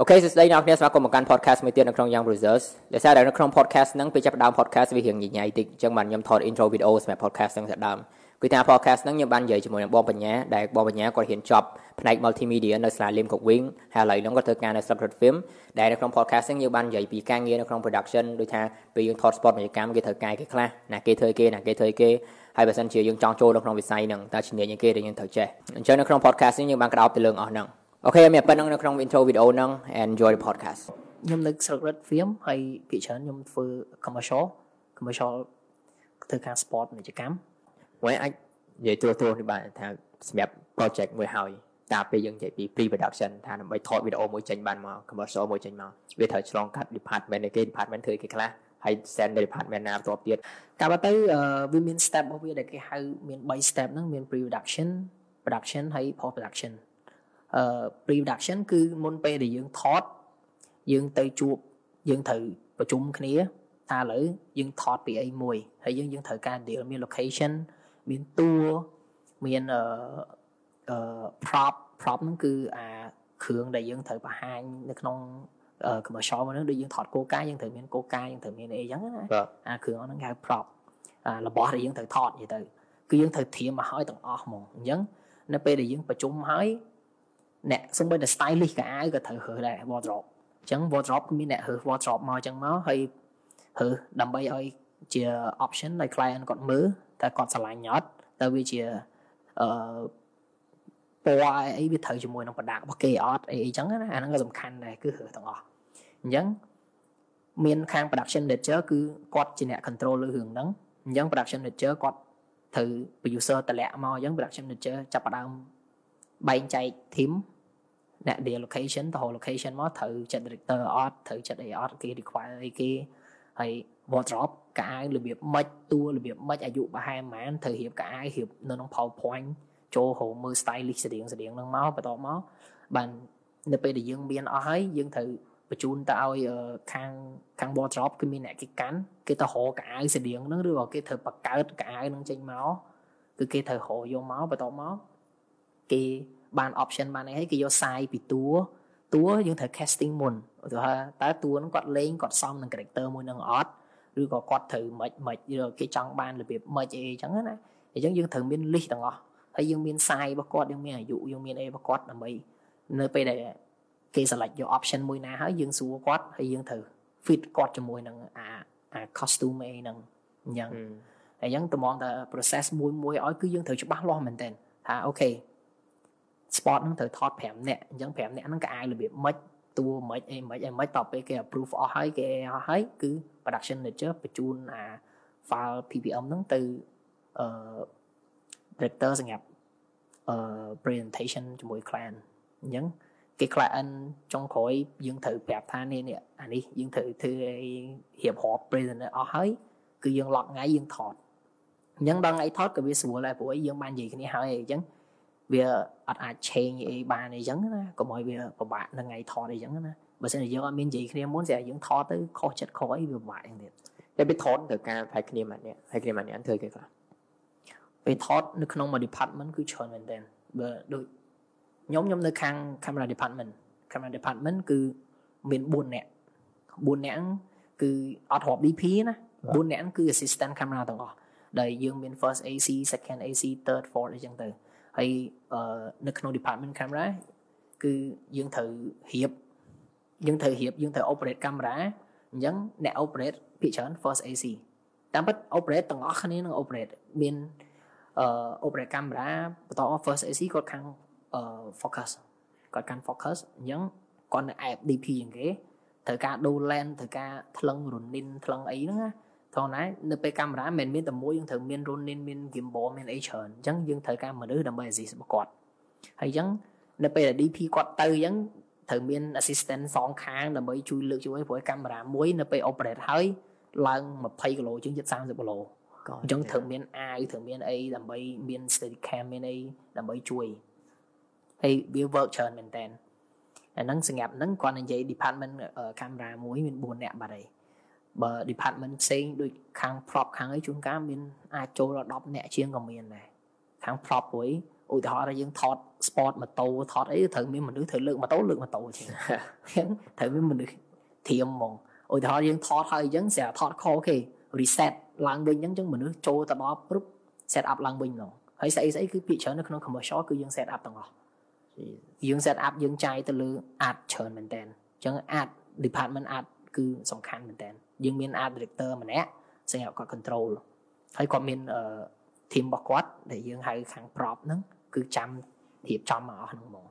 អូខេសួស្តីអ្នកនាងស្វាគមន៍មកកាន់ podcast មួយទៀតនៅក្នុង Young Brothers ដោយសារតែនៅក្នុង podcast ហ្នឹងពេលចាប់ផ្ដើម podcast វារៀងញញ៉ៃតិចអញ្ចឹងបានខ្ញុំថត intro video សម្រាប់ podcast ហ្នឹងតែដើមគឺថា podcast ហ្នឹងខ្ញុំបាននិយាយជាមួយនឹងបងបញ្ញាដែលបងបញ្ញាគាត់រៀនចប់ផ្នែក multimedia នៅសាលា Lim Kok Wing ហើយឥឡូវហ្នឹងគាត់ធ្វើការនៅ Subtrate Film ដែលនៅក្នុង podcast ហ្នឹងយើងបាននិយាយពីការងារនៅក្នុង production ដូចថាពេលយើងថត spot មជ្ឈកម្មគេត្រូវការគេខ្លះណាគេធ្វើគេណាគេធ្វើគេហើយបើសិនជាយើងចង់ចូលនៅក្នុងវិស័យហ្នឹងតើជំនាញអីគេដែលយើងត្រូវចេះអញ្ចឹងនៅក្នុង podcast នេះយើងបានក្តោបទៅលើអស់ហ្នឹង អូខេមានប៉ុណ្្នឹងនៅក្នុង intro video ហ្នឹង enjoy the podcast ខ្ញុំនៅស្រុករត់ film ហើយភាគច្រើនខ្ញុំធ្វើ commercial commercial ធ្វើការ sport ពាណិជ្ជកម្មមួយអាចនិយាយទូទៅនេះបានថាសម្រាប់ project មួយហើយតាពេលយើងនិយាយពី pre production ថាដើម្បីថតវីដេអូមួយចេញបានមក commercial មួយចេញមកវាត្រូវឆ្លងកាត់ department គេ department ធ្វើគេខ្លះហើយ send ទៅ department ណាបន្ទាប់ទៀតកាលទៅវាមាន step របស់វាដែលគេហៅមាន3 step ហ្នឹងមាន pre production production ហើយ post production អឺ pre production គឺមុនពេលដែលយើងថតយើងទៅជួបយើងត្រូវប្រជុំគ្នាថាឥឡូវយើងថតពីអីមួយហើយយើងយើងត្រូវការ deal មាន location មានតួមានអឺអឺ prop prop ហ្នឹងគឺអាគ្រឿងដែលយើងត្រូវបង្ហាញនៅក្នុង commercial មកហ្នឹងដូចយើងថតគោលការណ៍យើងត្រូវមានកោការយើងត្រូវមានអីចឹងណាអាគ្រឿងហ្នឹងគេហៅ prop អារបស់ដែលយើងត្រូវថតនិយាយទៅគឺយើងត្រូវធៀមមកឲ្យទាំងអស់ហ្មងអញ្ចឹងនៅពេលដែលយើងប្រជុំហើយ អ្នកសំបីតែ stylist កៅអៅក៏ត្រូវរើសដែរ wardrobe អញ្ចឹង wardrobe គឺមានអ្នករើស wardrobe មកអញ្ចឹងមកហើយរើសដើម្បីឲ្យជា option ឲ្យ client គាត់មើលតែគាត់ឆ្លាញ់អត់តើវាជាអឺពណ៌អីវាត្រូវជាមួយនឹង product របស់គេអត់អីអញ្ចឹងណាអាហ្នឹងក៏សំខាន់ដែរគឺរើសទាំងអស់អញ្ចឹងមានខាង production manager គឺគាត់ជាអ្នក control លើរឿងហ្នឹងអញ្ចឹង production manager គាត់ត្រូវ producer តម្លាក់មកអញ្ចឹង production manager ចាប់ផ្ដើមបែងចែក team អ្នក dia location ទៅ location មកត្រូវចិត្ត director អត់ត្រូវចិត្តអីអត់គេ require អីគេហើយ wardrobe កៅអៅរបៀបម៉េចតួរបៀបម៉េចអាយុប្រហែលប៉ុន្មានត្រូវរៀបកៅអៅរៀបនៅក្នុង PowerPoint ចូលរកមើល stylist ស្តៀងស្តៀងហ្នឹងមកបន្ទាប់មកបាននៅពេលដែលយើងមានអស់ហើយយើងត្រូវបញ្ជូនទៅឲ្យខាងខាង wardrobe គឺមានអ្នកគេកាន់គេទៅរកកៅអៅស្តៀងហ្នឹងឬក៏គេត្រូវបង្កើតកៅអៅហ្នឹងចេញមកគឺគេត្រូវរកយកមកបន្ទាប់មកគេ បាន option បានអីហើយគេយកសាយពីតួតួយើងត្រូវ casting មុនឧទាហរណ៍តើតួហ្នឹងគាត់លេងគាត់សមនឹង character មួយនឹងអត់ឬក៏គាត់ត្រូវមិនមិនឬគេចង់បានរបៀបមិនអីអញ្ចឹងណាអញ្ចឹងយើងត្រូវមាន list ទាំងអស់ហើយយើងមានសាយរបស់គាត់យើងមានអាយុយើងមានអីរបស់គាត់ដើម្បីនៅពេលដែលគេ select យក option មួយណាហើយយើងសួរគាត់ហើយយើងត្រូវ fit គាត់ជាមួយនឹងអាអា costume អីហ្នឹងអញ្ចឹងហើយអញ្ចឹងតម្រងតែ process មួយមួយឲ្យគឺយើងត្រូវច្បាស់លាស់មែនតើថាអូខេ sport ហ្នឹងត្រូវថត5នាក់អញ្ចឹង5នាក់ហ្នឹងក៏អាចរបៀបម៉េចតួម៉េចអីម៉េចអីម៉េចតទៅពេលគេ approve អស់ហើយគេអស់ហើយគឺ production manager បញ្ជូនអា file PPM ហ្នឹងទៅអឺ director សម្រាប់អឺ presentation ជាមួយ client អញ្ចឹងគេ client ចុងក្រោយយើងត្រូវប្រាប់ថានេះនេះអានេះយើងត្រូវធ្វើអីរៀបរាប់ present អស់ហើយគឺយើង lock ថ្ងៃយើងថតអញ្ចឹងដល់ថ្ងៃថតក៏វាស្រួលដែរព្រោះយើងបាននិយាយគ្នាហើយអញ្ចឹង វាអត់អាច change អីបានអីចឹងណាកុំឲ្យវាពិបាកនឹងថ្ងៃថតអីចឹងណាបើមិនយើងអត់មាននិយាយគ្នាមុនស្រាប់យើងថតទៅខុសចិត្តខុសអីវាពិបាកយ៉ាងទៀតតែពេលថតត្រូវការផ្នែកគ្នាម្នាក់ហើយគ្នាម្នាក់ធ្វើគេខ្លះពេលថតនៅក្នុងមួយ department គឺច្រើនមែនទែនបើដូចខ្ញុំខ្ញុំនៅខាង camera department camera department គឺមាន4នាក់4នាក់គឺអត់រាប់ DP ណា4នាក់គឺ assistant camera ទាំងអស់ដែលយើងមាន first AC second AC third fourth អីចឹងទៅ ហើយនៅក្នុង department camera គឺយើងត្រូវរៀបយើងត្រូវរៀបយើងត្រូវ operate camera អញ្ចឹងអ្នក operate ភាគច្រើន first AC តាមពិត operate ទាំងអស់គ្នានឹង operate មានអឺ operate camera បន្ត first AC គាត់ខាងអឺ focus គាត់កាន់ focus អញ្ចឹងគាត់នៅ app DP ជាងគេត្រូវការដូរ lens ត្រូវការថ្លឹងរុនិនថ្លឹងអីហ្នឹងណា ថងណានៅពេលកាមេរ៉ាមិនមានតែមួយយើងត្រូវមាន Ronin មាន gimbal មានអីច្រើនអញ្ចឹងយើងត្រូវការមនុស្សដើម្បី assist របស់គាត់ហើយអញ្ចឹងនៅពេលដែល DP គាត់ទៅអញ្ចឹងត្រូវមាន assistant សងខាងដើម្បីជួយលើកជួយព្រោះកាមេរ៉ាមួយនៅពេល operate ហើយឡើង20គីឡូជាងជិត30គីឡូអញ្ចឹងត្រូវមានអាវត្រូវមានអីដើម្បីមាន steady cam មានអីដើម្បីជួយហើយវា work ច្រើនមែនតើអាហ្នឹងសម្រាប់ហ្នឹងគាត់និយាយ department camera មួយមាន4នាក់បាត់ហើយ បើ department ផ្សេងដូចខាង prop ខាងអីជួនកាលមានអាចចូលដល់10នាក់ជាងក៏មានដែរខាង prop មួយឧឧទាហរណ៍ថាយើងថត sport ម៉ូតូថតអីត្រូវមានមនុស្សត្រូវលើកម៉ូតូលើកម៉ូតូជាងអញ្ចឹងត្រូវមានមនុស្សធៀមហ្មងឧទាហរណ៍យើងថតហើយអញ្ចឹងស្រាប់ថតខគេ reset ឡើងវិញអញ្ចឹងមនុស្សចូលទៅដល់ព្រឹប set up ឡើងវិញហ្មងហើយស្អីស្អីគឺពាក្យច្រើននៅក្នុង commercial គឺយើង set up ទាំងអស់យើង set up យើងចាយទៅលើ ad ច្រើនមែនតើអញ្ចឹង ad department ad គឺសំខាន់មែនតើយើងមាន ad director ម្នាក់សម្រាប់គាត់ control ហើយគាត់មាន team របស់គាត់ដែលយើងហៅខាង prop ហ្នឹងគឺចាំរៀបចំមកអស់ហ្នឹងហ្មង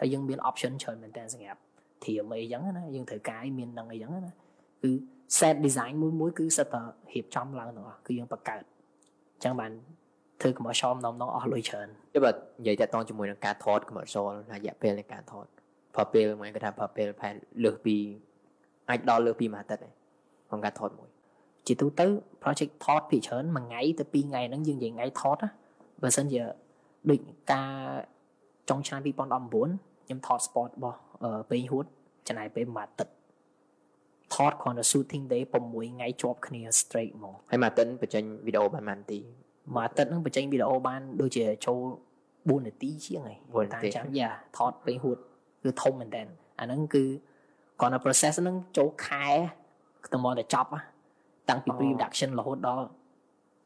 ហើយយើងមាន option ច្រើនមែនតើសម្រាប់ធៀមអីចឹងណាយើងត្រូវការឲ្យមាននឹងអីចឹងណាគឺ set design មួយមួយគឺសិតតែរៀបចំឡើងទាំងអស់គឺយើងបង្កើតអញ្ចឹងបានធ្វើ commercial ម្ដងម្ដងអស់លុយច្រើនតែបើនិយាយតាក់ទងជាមួយនឹងការថត commercial រយៈពេលនៃការថតប្រើពេលមួយគេថាប្រើពេលប្រហែលលើសពី អាចដល់លើសពីមួយអាទិត្យឯងក្នុងការថតមួយជាទូទៅ project ថតពីច្រើនមួយថ្ងៃទៅពីរថ្ងៃហ្នឹងយើងនិយាយថ្ងៃថតណាបើសិនជាដូចការចុងឆ្នាំ2019ខ្ញុំថត sport របស់ពេញហួតចំណាយពេលមួយអាទិត្យថតគ្រាន់តែ shooting day 6ថ្ងៃជាប់គ្នា straight ហ្មងហើយមួយអាទិត្យបញ្ចេញវីដេអូបានប៉ុន្មាននាទីមួយអាទិត្យហ្នឹងបញ្ចេញវីដេអូបានដូចជាចូល4នាទីជាងហីតាមចាំយ៉ាថតពេញហួតគឺធំមែនតើអាហ្នឹងគឺ គ្រាន់តែ process ហ្នឹងចូលខែតែមកតែចប់តាំងពី pre production រហូតដល់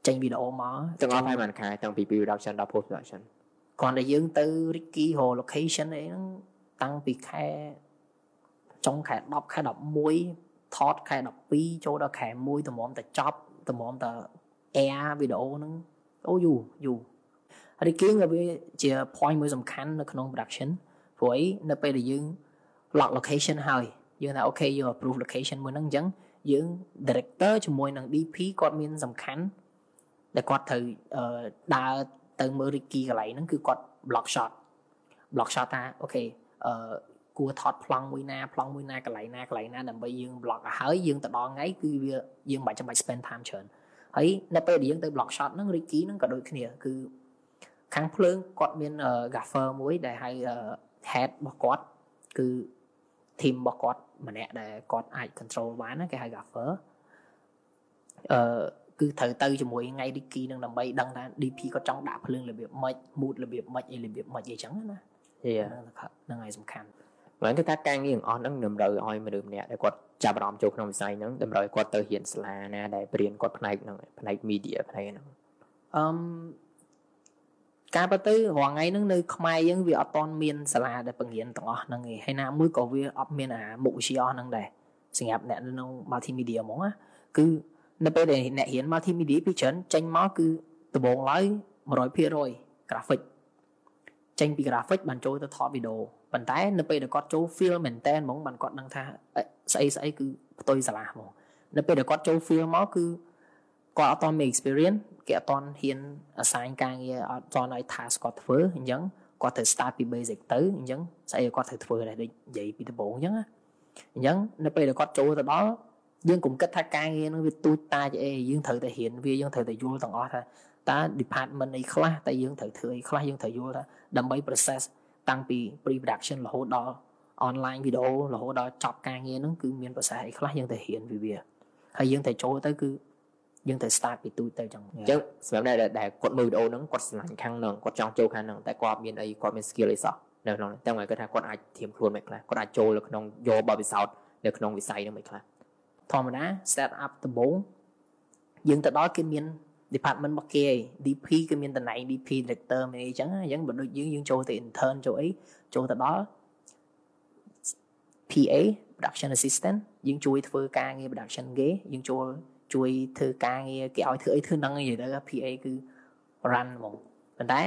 ចេញវីដេអូមកទាំងអស់ហើយបានខែតាំងពី pre production ដល់ post production គ្រាន់តែយើងទៅ Ricky រ location អីហ្នឹងតាំងពីខែចុងខែ10ខែ11ថតខែ12ចូលដល់ខែ1តម្រាំតែចប់តម្រាំតែ air វីដេអូហ្នឹងអូយូយូ Ricky ក៏វាជា point មួយសំខាន់នៅក្នុង production ព្រោះអីនៅពេលដែលយើង lock location ហើយ យើងថាអូខេយើង approve location មួយហ្នឹងអញ្ចឹងយើង director ជាមួយនឹង DP គាត់មានសំខាន់ដែលគាត់ត្រូវដើរទៅមើល Ricky កន្លែងហ្នឹងគឺគាត់ block shot block shot ថាអូខេអឺគួរថតប្លង់មួយណាប្លង់មួយណាកន្លែងណាកន្លែងណាដើម្បីយើង block ឲ្យហើយយើងទៅដល់ថ្ងៃគឺវាយើងមិនចាំបាច់ spend time ច្រើនហើយនៅពេលដែលយើងទៅ block shot ហ្នឹង Ricky ហ្នឹងក៏ដូចគ្នាគឺខាងភ្លើងគាត់មាន gaffer មួយដែលហៅ head របស់គាត់គឺ team របស់គាត់ម្នាក់ដែលគាត់អាច control បានគេហៅ gaffer អឺគឺត្រូវទៅជាមួយថ្ងៃ Ricky នឹងដើម្បីដឹងថា DP គាត់ចង់ដាក់ភ្លើងរបៀបម៉េច mood របៀបម៉េចអីរបៀបម៉េចអីចឹងណាហ្នឹងហើយសំខាន់មិនគឺថាការងារទាំងអស់ហ្នឹងតម្រូវឲ្យមនុស្សម្នាក់ដែលគាត់ចាប់អារម្មណ៍ចូលក្នុងវិស័យហ្នឹងតម្រូវឲ្យគាត់ទៅរៀនសាលាណាដែលបរៀនគាត់ផ្នែកហ្នឹងផ្នែក media ផ្នែកហ្នឹងអឺម ការពិតទៅរាល់ថ្ងៃហ្នឹងនៅខ្មែរយើងវាអត់តមានសាលាដែលបង្រៀនទាំងអស់ហ្នឹងឯងហើយណាមួយក៏វាអត់មានអាមុខវិជ្ជាអស់ហ្នឹងដែរសម្រាប់អ្នកនៅក្នុង multimedia ហ្មងណាគឺនៅពេលដែលអ្នករៀន multimedia ពីច្រើនចេញមកគឺដំបូងឡើយ100% graphic ចេញពី graphic បានចូលទៅថតវីដេអូប៉ុន្តែនៅពេលដែលគាត់ចូល feel មែនតើហ្មងបានគាត់ដឹងថាស្អីស្អីគឺផ្ទុយសាលាហ្មងនៅពេលដែលគាត់ចូល feel មកគឺ គាត់អត់តមាន experience គេអត់តហ៊ាន assign ការងារអត់តឲ្យ task គាត់ធ្វើអញ្ចឹងគាត់ត្រូវ start ពី basic ទៅអញ្ចឹងស្អីគាត់ត្រូវធ្វើដែរដូចនិយាយពីដំបូងអញ្ចឹងណាអញ្ចឹងនៅពេលដែលគាត់ចូលទៅដល់យើងកុំគិតថាការងារនឹងវាទូចតាចអីយើងត្រូវតែរៀនវាយើងត្រូវតែយល់ទាំងអស់ថាតើ department អីខ្លះតែយើងត្រូវធ្វើអីខ្លះយើងត្រូវយល់ថាដើម្បី process តាំងពី pre production រហូតដល់ online video រហូតដល់ចប់ការងារហ្នឹងគឺមាន process អីខ្លះយើងត្រូវរៀនពីវាហើយយើងត្រូវចូលទៅគឺ យើងត្រូវ start ពីទូទៅចឹងអញ្ចឹងសម្រាប់អ្នកដែលគាត់មើលវីដេអូហ្នឹងគាត់ស្រឡាញ់ខាងហ្នឹងគាត់ចង់ចូលខាងហ្នឹងតែគាត់មានអីគាត់មាន skill អីសោះនៅក្នុងតែមកគាត់ថាគាត់អាចធៀមខ្លួនមិនខ្លះគាត់អាចចូលនៅក្នុងយកបបពិសោធន៍នៅក្នុងវិស័យហ្នឹងមិនខ្លះធម្មតា set up ដំបូងយើងទៅដល់គេមាន department របស់គេ DP គឺមានតំណែង DP director មានអីចឹងអញ្ចឹងបើដូចយើងយើងចូលទៅ intern ចូលអីចូលទៅដល់ PA production assistant យើងជួយធ្វើការងារ production គេយើងចូល ជួយធ្វើការងារគេឲ្យធ្វើអីធ្វើហ្នឹងនិយាយទៅ PA គឺ run ហ្មងប៉ុន្តែ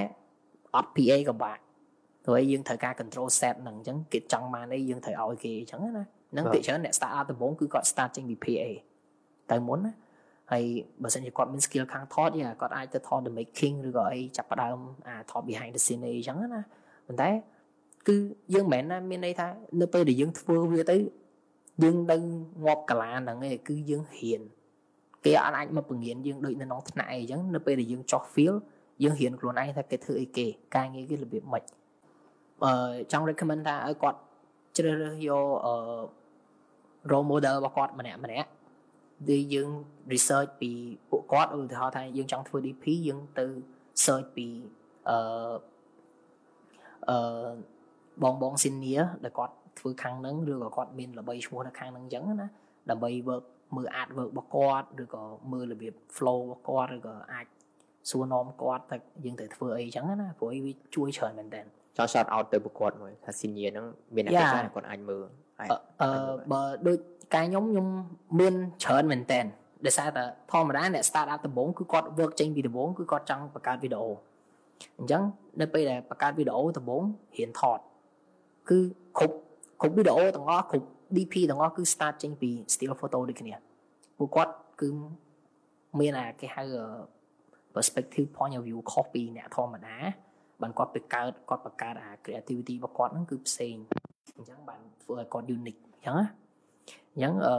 អត់ PA ក៏បាក់ព្រោះយើងត្រូវការ control set ហ្នឹងអញ្ចឹងគេចង់បានអីយើងត្រូវឲ្យគេអញ្ចឹងណាហ្នឹងពីច្រើនអ្នក start up ដំបូងគឺគាត់ start ចេញពី PA តែមុនណាហើយបើសិនជាគាត់មាន skill ខាងថតយ៉ាគាត់អាចទៅថត the making ឬក៏អីចាប់ផ្ដើមអាថត behind the scene អីអញ្ចឹងណាប៉ុន្តែគឺយើងមិនមែនណាមានន័យថានៅពេលដែលយើងធ្វើវាទៅយើងដឹងងាប់កាឡាហ្នឹងឯងគឺយើងហ៊ាន គេអត់អាចមកបង្រៀនយើងដូចនៅក្នុងថ្នាក់អីចឹងនៅពេលដែលយើងចោះ feel យើងរៀនខ្លួនឯងថាគេធ្វើអីគេការងារគេរបៀបម៉េចអឺចង់ recommend ថាឲ្យគាត់ជ្រើសរើសយកអឺ role model របស់គាត់ម្នាក់ម្នាក់ដែលយើង research ពីពួកគាត់ឧទាហរណ៍ថាយើងចង់ធ្វើ DP យើងទៅ search ពីអឺអឺបងបង senior ដែលគាត់ធ្វើខាងហ្នឹងឬក៏គាត់មានល្បីឈ្មោះនៅខាងហ្នឹងអញ្ចឹងណាដើម្បី work មើល art work របស់គាត់ឬក៏មើលរបៀប flow របស់គាត់ឬក៏អាចសួរនាំគាត់តែយើងត្រូវធ្វើអីអញ្ចឹងណាព្រោះវាជួយច្រើនមែនតើចង់ shout out ទៅប្រកួតមួយថា senior ហ្នឹងមានអ្នកខ្លះគាត់អាចមើលអឺបើដូចកាយខ្ញុំខ្ញុំមានច្រើនមែនតើដោយសារតែធម្មតាអ្នក start up ដំបូងគឺគាត់ work ចេញពីដំបូងគឺគាត់ចង់បង្កើតវីដេអូអញ្ចឹងនៅពេលដែលបង្កើតវីដេអូដំបូងរៀនថតគឺគ្រប់គ្រប់វីដេអូទាំងអស់គ្រប់ DP ទាំងអស់គឺ start ចេញពី still photo ដូចគ្នាពួកគាត់គឺមានអាគេហៅ perspective point of view ខុសពីអ្នកធម្មតាបានគាត់ទៅកើតគាត់បង្កើតអា creativity របស់គាត់ហ្នឹងគឺផ្សេងអញ្ចឹងបានធ្វើឲ្យគាត់ unique អញ្ចឹងណាអញ្ចឹងអឺ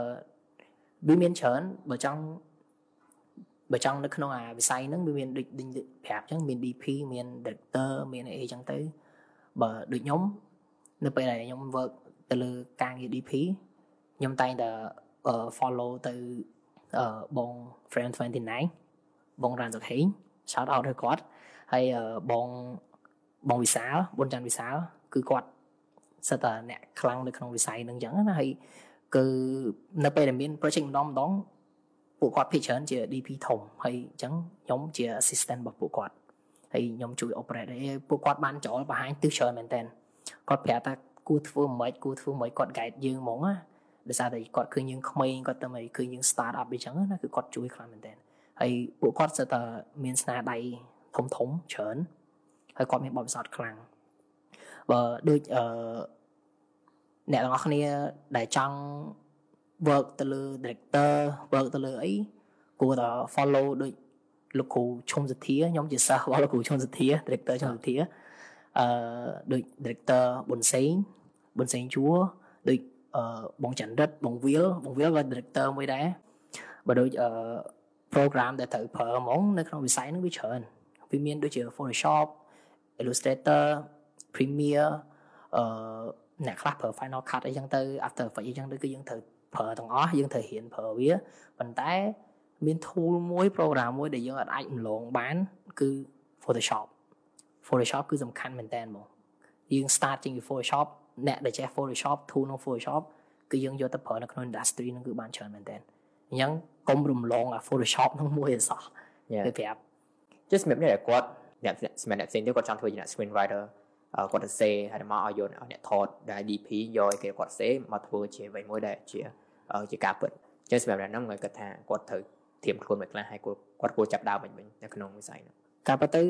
វាមានច្រើនបើចង់បើចង់នៅក្នុងអាវិស័យហ្នឹងវាមានដូចប្រាប់អញ្ចឹងមាន DP មាន director មានអីអញ្ចឹងទៅបើដូចខ្ញុំនៅពេលដែលខ្ញុំ work ទៅលើការងារ DP ខ្ញុំតែងតែ follow ទៅបង friend 29បងរានសុខេង shout out ទៅគាត់ហើយបងបងវិសាលប៊ុនច័ន្ទវិសាលគឺគាត់សិតតែអ្នកខ្លាំងនៅក្នុងវិស័យហ្នឹងអញ្ចឹងណាហើយគឺនៅពេលដែលមាន project ម្ដងម្ដងពួកគាត់ភាគច្រើនជា DP ធំហើយអញ្ចឹងខ្ញុំជា assistant របស់ពួកគាត់ហើយខ្ញុំជួយ operate ឲ្យពួកគាត់បានចូលបង្ហាញទិសច្រើនមែនតើគាត់ប្រាប់ថា គួរធ្វើមិនគួរធ្វើមិនគាត់ guide យើងហ្មងណាដោយសារតែគាត់ឃើញយើងក្មេងគាត់ទៅមកឃើញយើង start up អញ្ចឹងណាគឺគាត់ជួយខ្លាំងមែនតើហើយពួកគាត់សិតតែមានស្នាដៃធំធំច្រើនហើយគាត់មានបទពិសោធន៍ខ្លាំងបើដូចអឺអ្នកទាំងអស់គ្នាដែលចង់ work ទៅលើ director work ទៅលើអីគួរតែ follow ដូចលោកគ្រូឈុំសធាខ្ញុំជាសិស្សរបស់លោកគ្រូឈុំសធា director ឈុំសធា អឺដូច director ប៊ុនសេងប៊ុនសេងជួដូចអឺបងចន្ទរិតបងវិលបងវិលក៏ director មួយដែរបើដូចអឺ program ដែលត្រូវប្រើហ្មងនៅក្នុងវិស័យហ្នឹងវាច្រើនវាមានដូចជា Photoshop Illustrator Premiere អឺអ្នកខ្លះប្រើ Final Cut អីចឹងទៅ After Effects អីចឹងទៅគឺយើងត្រូវប្រើទាំងអស់យើងត្រូវរៀនប្រើវាប៉ុន្តែមាន tool មួយ program មួយដែលយើងអាចម្លងបានគឺ Photoshop Photoshop គឺសំខាន់មែនតើហ្មងយើង start ចេញពី Photoshop អ្នកដែលចេះ Photoshop tool ក្នុង Photoshop គឺយើងយកទៅប្រើនៅក្នុង industry ហ្នឹងគឺបានច្រើនមែនតើអញ្ចឹងកុំរំលងអា Photoshop ហ្នឹងមួយអសោះទៅប្រាប់ចុះសម្រាប់អ្នកគាត់អ្នកសម្រាប់អ្នកផ្សេងទៀតគាត់ចង់ធ្វើជាអ្នក screenwriter គាត់ទៅសេហើយមកឲ្យយកអ្នកថតដែល DP យកឲ្យគេគាត់សេមកធ្វើជាអ្វីមួយដែលជាជាការពិតចឹងសម្រាប់អ្នកហ្នឹងគាត់ថាគាត់ត្រូវធៀមខ្លួនមួយខ្លះហើយគាត់គាត់គួរចាប់ដើមវិញវិញនៅក្នុងវិស័យហ្នឹង ការពិតទៅ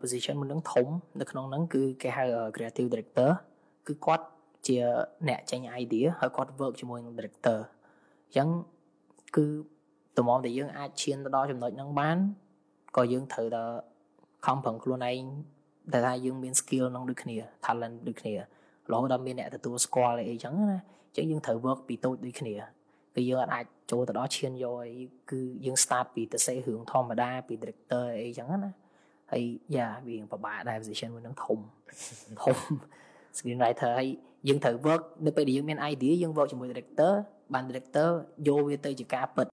position មួយនឹងធំនៅក្នុងហ្នឹងគឺគេហៅ creative director គឺគាត់ជាអ្នកចេញ idea ហើយគាត់ work ជាមួយនឹង director អញ្ចឹងគឺតម្រាំតែយើងអាចឈានទៅដល់ចំណុចហ្នឹងបានក៏យើងត្រូវតែខំប្រឹងខ្លួនឯងតែថាយើងមាន skill ក្នុងដូចគ្នា talent ដូចគ្នារហូតដល់មានអ្នកទទួលស្គាល់អីចឹងណាអញ្ចឹងយើងត្រូវ work ពីតូចដូចគ្នាគឺយើងអាចចូលទៅដល់ឈានយកអីគឺយើង start ពីទៅសេរឿងធម្មតាពី director អីចឹងណា ហើយយ៉ាវាពិបាកដែរ position មួយនឹងធំធំ screenwriter ហើយយើងត្រូវ work នៅពេលដែលយើងមាន idea យើង work ជាមួយ director បាន director យកវាទៅជាការពិត